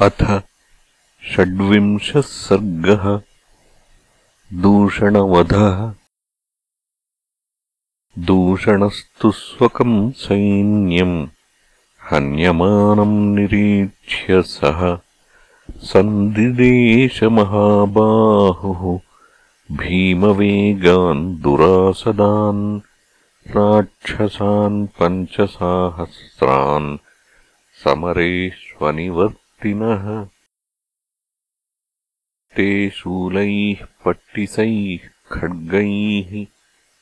अथ षड्विंशः सर्गः दूषणवधः। दूषणस्तु स्वकम् सैन्यम् हन्यमानम् निरीक्ष्य सः। सन्दिदेशमहाबाहुः भीमवेगान् दुरासदान् राक्षसान् पञ्चसाहस्रान् ते शूलैः पट्टिसैः खड्गैः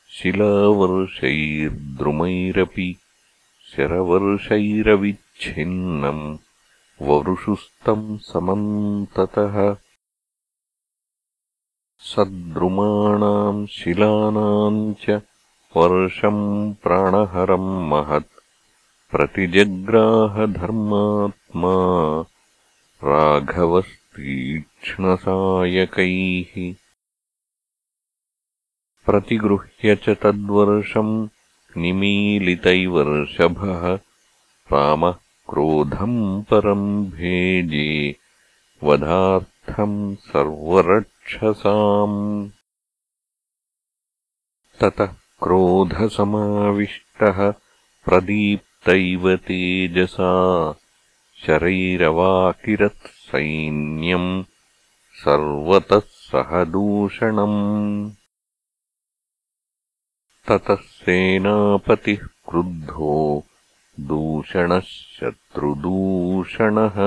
शिलावर्षैर्द्रुमैरपि शरवर्षैरविच्छिन्नम् वरुषुस्तम् समन्ततः। सद्रुमाणाम् शिलानाम् च वर्षम् प्राणहरम् महत् प्रतिजग्राहधर्मात्मा राघवस्तीक्ष्णसायकैः प्रतिगृह्य च तद्वर्षम् निमीलितैवर्षभः रामः क्रोधम् परम् भेजे वधार्थम् सर्वरक्षसाम्। ततः क्रोधसमाविष्टः प्रदीप्तैव तेजसा शरैरवाकिरत् सैन्यम् सर्वतः सह दूषणम् ततः सेनापतिः क्रुद्धो दूषणः शत्रुदूषणः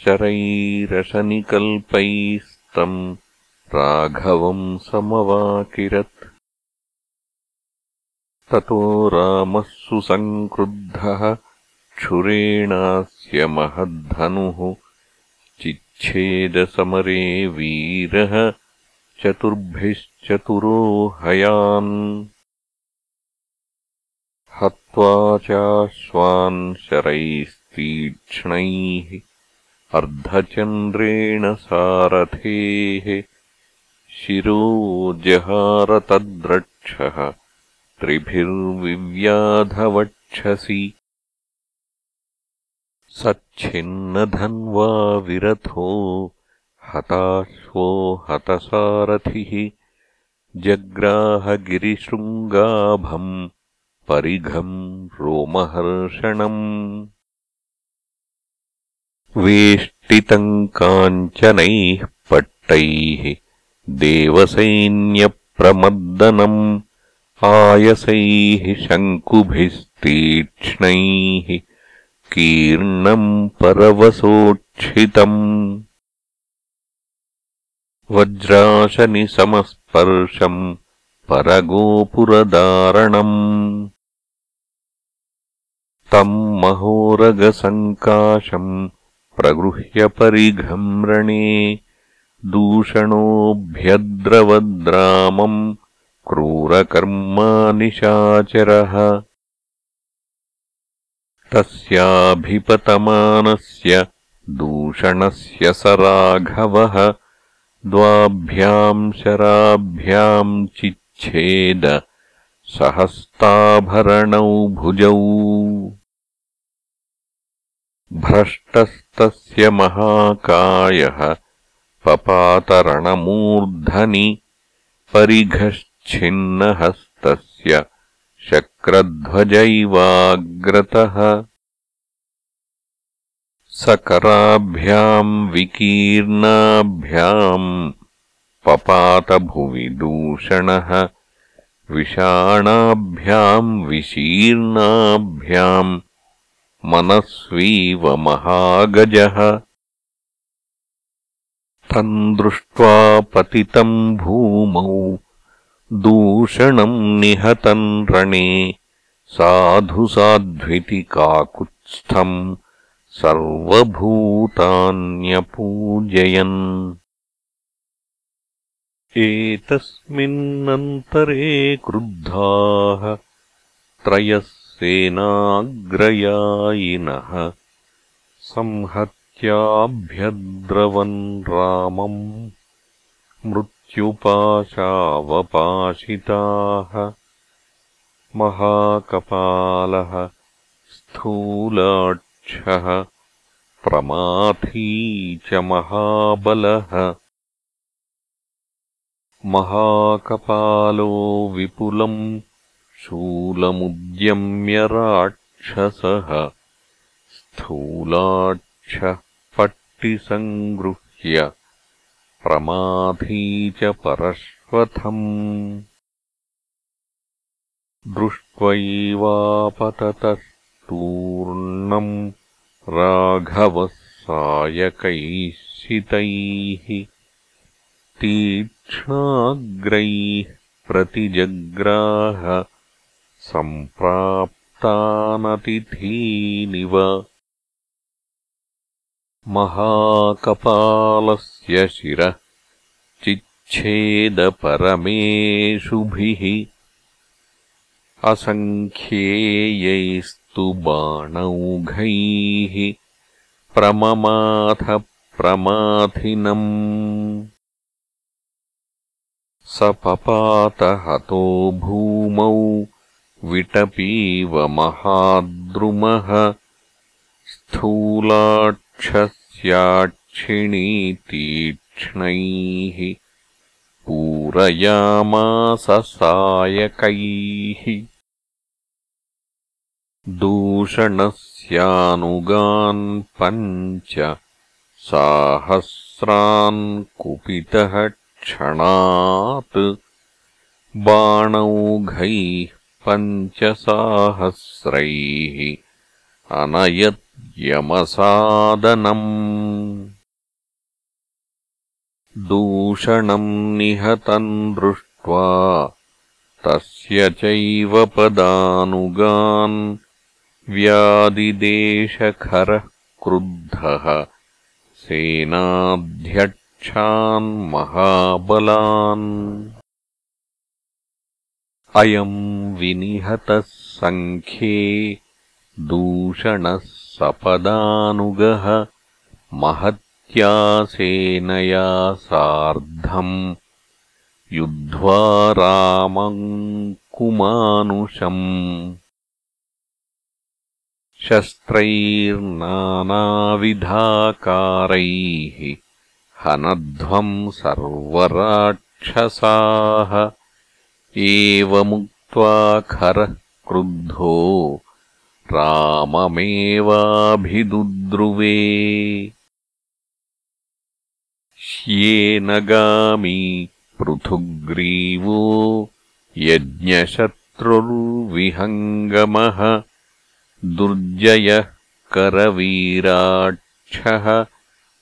शरैरशनिकल्पैस्तम् राघवम् समवाकिरत्। ततो रामः सुसङ्क्रुद्धः क्षुरेणास्य महद्धनुः चिच्छेदसमरे वीरः चतुर्भिश्चतुरो हयान्। हत्वा चाश्वान् शरैस्तीक्ष्णैः अर्धचन्द्रेण सारथेः शिरो जहारतद्रक्षः त्रिभिर्विव्याधवक्षसि सच्छिन्नधन्वा विरथो हताश्वो हतसारथिः जग्राहगिरिशृङ्गाभम् परिघम् रोमहर्षणम्। वेष्टितम् काञ्चनैः पट्टैः देवसैन्यप्रमर्दनम् आयसैः शङ्कुभिस्तीक्ष्णैः कीर्णम् परवसोक्षितम् वज्राशनिसमस्पर्शम् परगोपुरदारणम्। तम् महोरगसङ्काशम् प्रगृह्य परिघम्रणे दूषणोऽभ्यद्रवद्रामम् क्रूरकर्मानिशाचरः तस्याभिपतमानस्य दूषणस्य स राघवः द्वाभ्याम् शराभ्याम् चिच्छेद सहस्ताभरणौ भुजौ। भ्रष्टस्तस्य महाकायः पपातरणमूर्धनि परिघश्चिन्नहस्तस्य शक्रध्वजैवाग्रतः सकराभ्याम् विकीर्णाभ्याम् पपातभुवि दूषणः विषाणाभ्याम् विशीर्णाभ्याम् मनस्वीव महागजः तम् दृष्ट्वा पतितम् भूमौ दूषणम् निहतम् रणे। साधु साध्विति काकुत्स्थम् सर्वभूतान्यपूजयन्। एतस्मिन्नन्तरे क्रुद्धाः त्रयः सेनाग्रयायिनः संहत्याभ्यद्रवन् रामम् मृत्युपाशावपाशिताः महाकपालः स्थूलाक्षः प्रमाथी च महाबलः महाकपालो विपुलम् शूलमुद्यम्य राक्षसः स्थूलाक्षः पट्टिसङ्गृह्य प्रमाथी च परश्वथम् दृष्ट्वैवापततस्तूर्णम् राघवः सायकैश्चितैः तीक्ष्णाग्रैः प्रतिजग्राह सम्प्राप्तानतिथीनिव महाकपालस्य शिरः चिच्छेदपरमेषुभिः असङ्ख्येयैस्तु बाणौघैः। प्रममाथ प्रमाथिनम् स पपातहतो भूमौ विटपीव महाद्रुमः स्थूलाक्षस्याक्षिणी तीक्ष्णैः पूरयामास सायकैः। दूषणस्यानुगान् पञ्च साहस्रान् कुपितः क्षणात्। बाणौघैः पञ्चसाहस्रैः अनयद्यमसादनम् दूषणम् निहतम् दृष्ट्वा तस्य चैव पदानुगान् व्यादिदेशखरः क्रुद्धः सेनाध्यक्ष महाबलान्। अयम् विनिहतः सङ्ख्ये दूषणः सपदानुगः महत्या सेनया सार्धम् युद्ध्वा रामम् कुमानुषम्। शस्त्रैर्नानाविधाकारैः हनध्वम् सर्वराक्षसाः एवमुक्त्वा खरः क्रुद्धो राममेवाभिदुद्रुवे। श्येनगामी पृथुग्रीवो यज्ञशत्रुर्विहङ्गमः दुर्जयः करवीराक्षः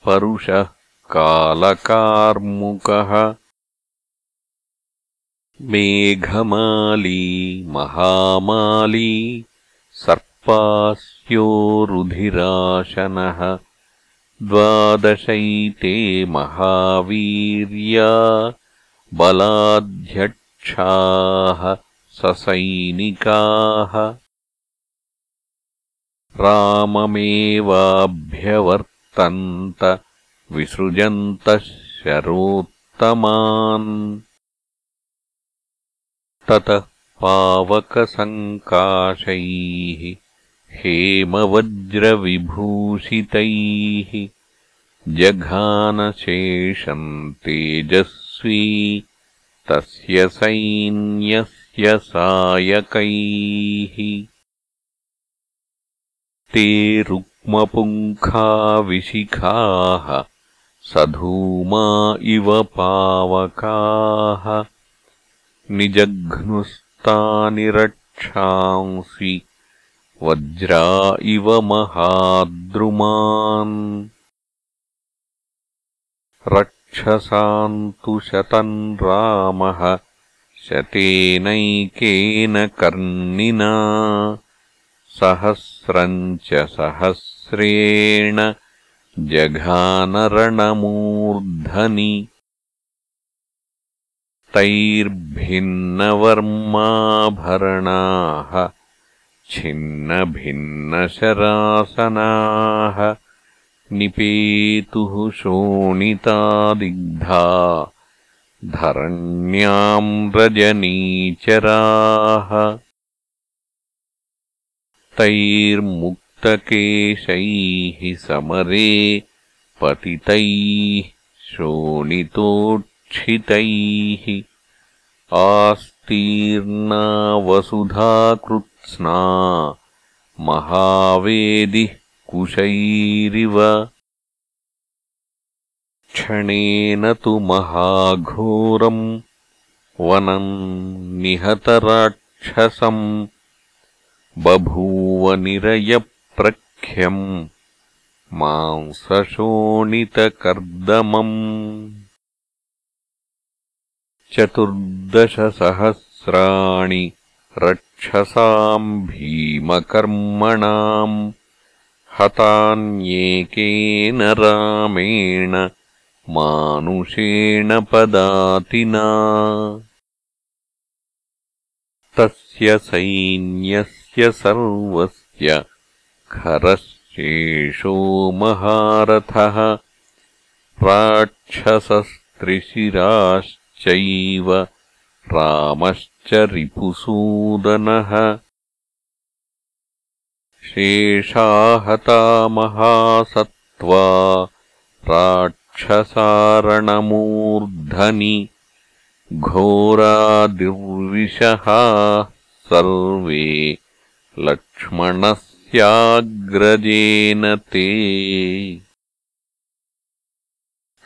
परुषः कालकार्मुकः। मेघमाली महामाली सर्पास्योरुधिराशनः द्वादशैते महावीर्या बलाध्यक्षाः ससैनिकाः राममेवाभ्यवर्तन्त विसृजन्तः शरोत्तमान् ततः पावकसङ्काशैः हेमवज्रविभूषितैः जघानशेषम् तेजस्वी तस्य सैन्यस्य सायकैः। ते रुक्मपुङ्खाविशिखाः सधूमा इव पावकाः। निजघ्नुस्तानि रक्षांसि वज्रा इव महाद्रुमान्। रक्षसान्तु शतम् रामः शतेनैकेन कर्णिना। सहस्रम् च सहस्रेण जघानरणमूर्धनि। तैर्भिन्नवर्माभरणाः छिन्नभिन्नशरासनाः निपेतुः शोणितादिग्धा धरण्याम् रजनीचराः तैर्मुक् युक्तकेशैः समरे पतितैः शोणितोक्षितैः आस्तीर्णा वसुधाकृत्स्ना महावेदिः कुशैरिव। क्षणेन तु महाघोरम् वनम् निहतराक्षसम् बभूवनिरयप्रख्यम् मांसशोणितकर्दमम्। चतुर्दशसहस्राणि रक्षसाम् भीमकर्मणाम् हतान्येकेन रामेण मानुषेण पदातिना। तस्य सैन्यस्य सर्वस्य खरश्चेषो महारथः राक्षसस्त्रिशिराश्चैव रामश्च रिपुसूदनः शेषाहता महासत्त्वा राक्षसारणमूर्धनि घोरादिर्विषः सर्वे लक्ष्मणस्याग्रजेन ते।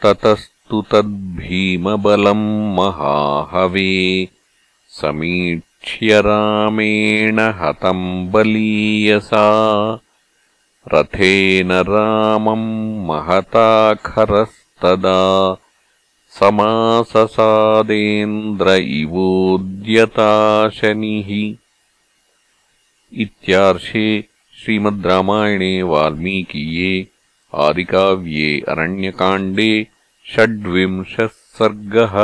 ततस्तु तद्भीमबलम् महाहवे समीक्ष्य रामेण हतम् बलीयसा रथेन रामम् महताखरस्तदा समाससादेन्द्र इवोद्यताशनिः इत्यार्षे श्रीमद् रामायणे वाल्मीकीये आदिकाव्ये अरण्यकाण्डे षड्विंशः सर्गः